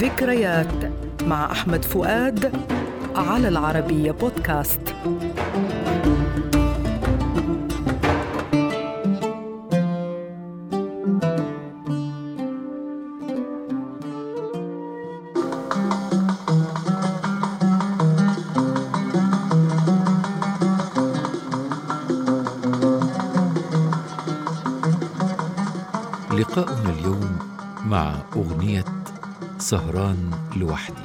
ذكريات مع أحمد فؤاد على العربية بودكاست. لقاؤنا اليوم مع أغنية سهران لوحدي.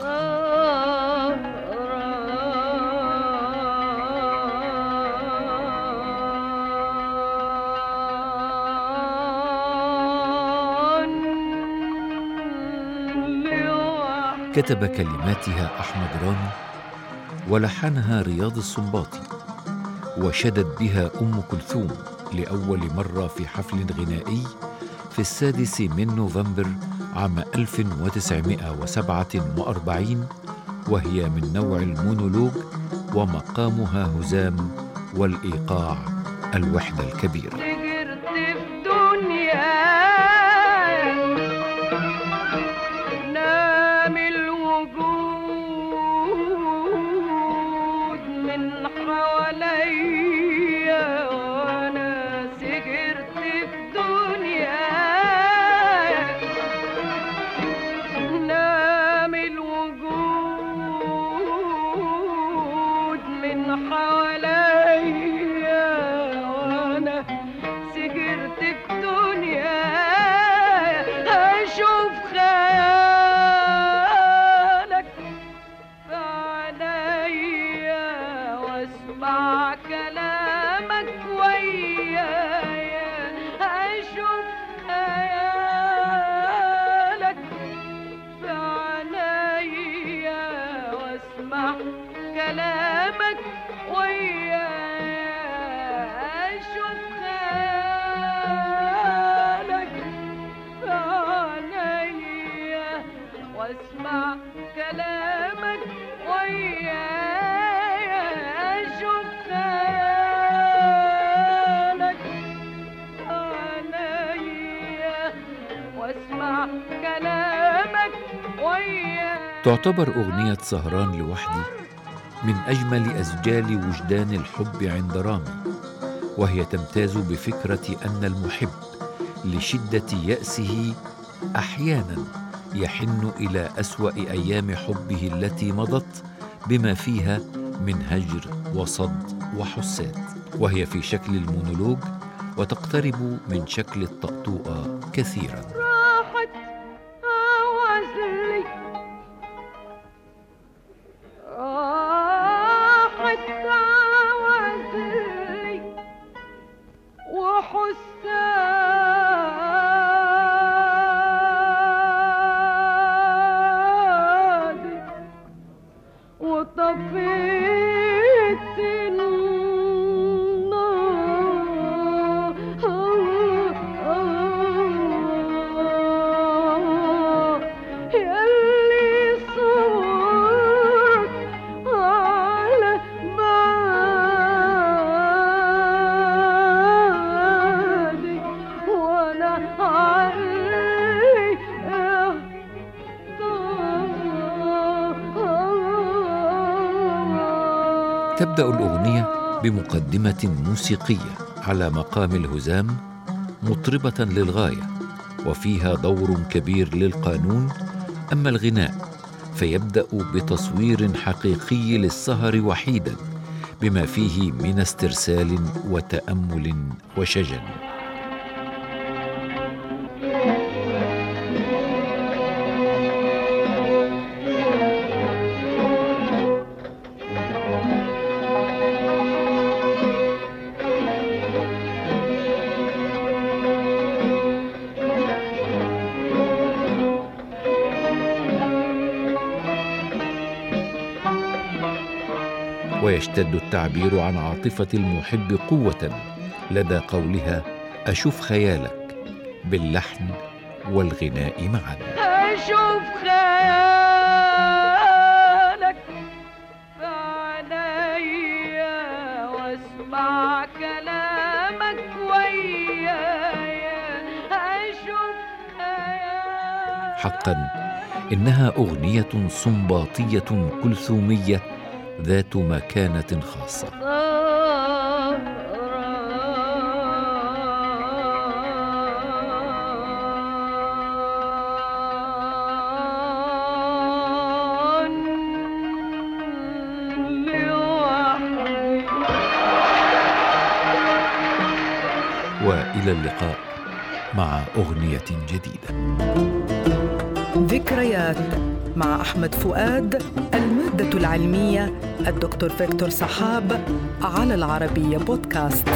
كتب كلماتها أحمد رامي ولحنها رياض السنباطي وشدت بها أم كلثوم لأول مرة في حفل غنائي في السادس من نوفمبر عام 1947 وهي من نوع المونولوج ومقامها هزام والإيقاع الوحدة الكبيرة. تعتبر أغنية سهران لوحدي من أجمل أسجال وجدان الحب عند رامي وهي تمتاز بفكرة أن المحب لشدة يأسه أحيانا يحن إلى أسوأ أيام حبه التي مضت بما فيها من هجر وصد وحساد وهي في شكل المونولوج وتقترب من شكل الطقطوقة كثيراً. تبدأ الأغنية بمقدمة موسيقية على مقام الهزام مطربة للغاية وفيها دور كبير للقانون. أما الغناء فيبدأ بتصوير حقيقي للسهر وحيدا بما فيه من استرسال وتأمل وشجن. ويشتد التعبير عن عاطفة المحب قوة لدى قولها أشوف خيالك باللحن والغناء معا أشوف خيالك فعليا واسمع كلامك ويايا أشوف خيالك. حقا إنها أغنية صنباطيه كلثومية ذات مكانة خاصة. وإلى اللقاء مع أغنية جديدة. ذكريات مع أحمد فؤاد المادة العلمية الدكتور فيكتور صحاب على العربية بودكاست.